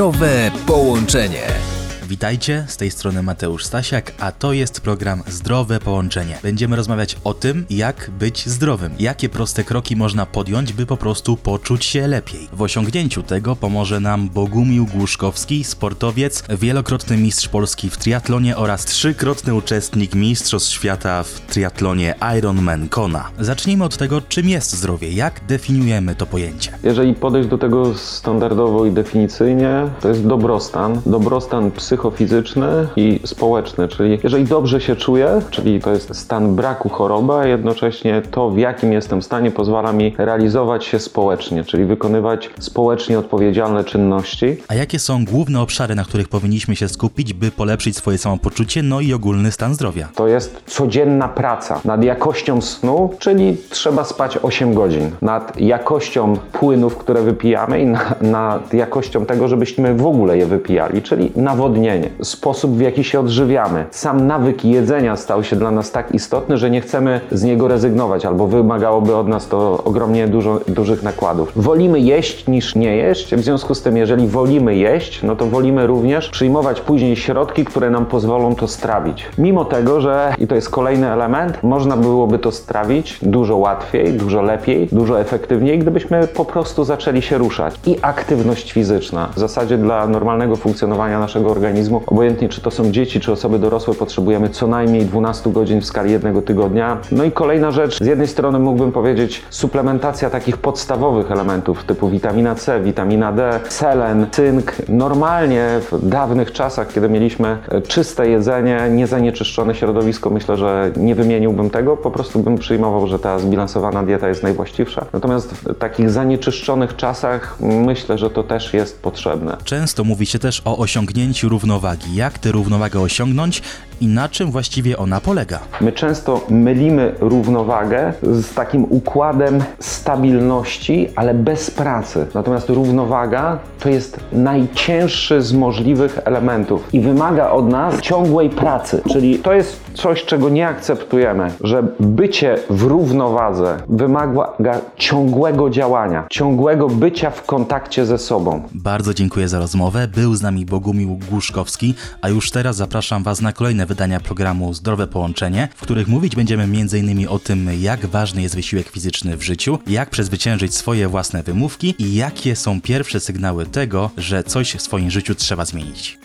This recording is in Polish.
Zdrowe połączenie. Witajcie, z tej strony Mateusz Stasiak, a to jest program Zdrowe Połączenie. Będziemy rozmawiać o tym, jak być zdrowym, jakie proste kroki można podjąć, by po prostu poczuć się lepiej. W osiągnięciu tego pomoże nam Bogumił Głuszkowski, sportowiec, wielokrotny mistrz Polski w triatlonie oraz trzykrotny uczestnik Mistrzostw Świata w triatlonie Ironman Kona. Zacznijmy od tego, czym jest zdrowie, jak definiujemy to pojęcie. Jeżeli podejść do tego standardowo i definicyjnie, to jest dobrostan. Dobrostan psychofizyczny i społeczny, czyli jeżeli dobrze się czuję, czyli to jest stan braku choroby, a jednocześnie to, w jakim jestem stanie, pozwala mi realizować się społecznie, czyli wykonywać społecznie odpowiedzialne czynności. A jakie są główne obszary, na których powinniśmy się skupić, by polepszyć swoje samopoczucie, no i ogólny stan zdrowia? To jest codzienna praca nad jakością snu, czyli trzeba spać 8 godzin, nad jakością płynów, które wypijamy i na, nad jakością tego, żebyśmy w ogóle je wypijali, czyli nawodnienie, sposób w jaki się odżywiamy. Sam nawyk jedzenia stał się dla nas tak istotny, że nie chcemy z niego rezygnować, albo wymagałoby od nas to ogromnie dużo, dużych nakładów. Wolimy jeść niż nie jeść, w związku z tym, jeżeli wolimy jeść, no to wolimy również przyjmować później środki, które nam pozwolą to strawić. Mimo tego, że, i to jest kolejny element, można byłoby to strawić dużo łatwiej, dużo lepiej, dużo efektywniej, gdybyśmy po prostu zaczęli się ruszać. I aktywność fizyczna, w zasadzie dla normalnego funkcjonowania naszego organizmu, obojętnie czy to są dzieci, czy osoby dorosłe, potrzebujemy co najmniej 12 godzin w skali jednego tygodnia. No i kolejna rzecz, z jednej strony mógłbym powiedzieć suplementacja takich podstawowych elementów typu witamina C, witamina D, selen, cynk. Normalnie w dawnych czasach, kiedy mieliśmy czyste jedzenie, niezanieczyszczone środowisko, myślę, że nie wymieniłbym tego, po prostu bym przyjmował, że ta zbilansowana dieta jest najwłaściwsza. Natomiast w takich zanieczyszczonych czasach myślę, że to też jest potrzebne. Często mówi się też o osiągnięciu równowagi. Jak tę równowagę osiągnąć i na czym właściwie ona polega? My często mylimy równowagę z takim układem stabilności, ale bez pracy. Natomiast równowaga to jest najcięższy z możliwych elementów i wymaga od nas ciągłej pracy. Czyli to jest coś, czego nie akceptujemy, że bycie w równowadze wymaga ciągłego działania, ciągłego bycia w kontakcie ze sobą. Bardzo dziękuję za rozmowę. Był z nami Bogumił Głuszkowski, a już teraz zapraszam Was na kolejne wydania programu Zdrowe Połączenie, w których mówić będziemy m.in. o tym, jak ważny jest wysiłek fizyczny w życiu, jak przezwyciężyć swoje własne wymówki i jakie są pierwsze sygnały tego, że coś w swoim życiu trzeba zmienić.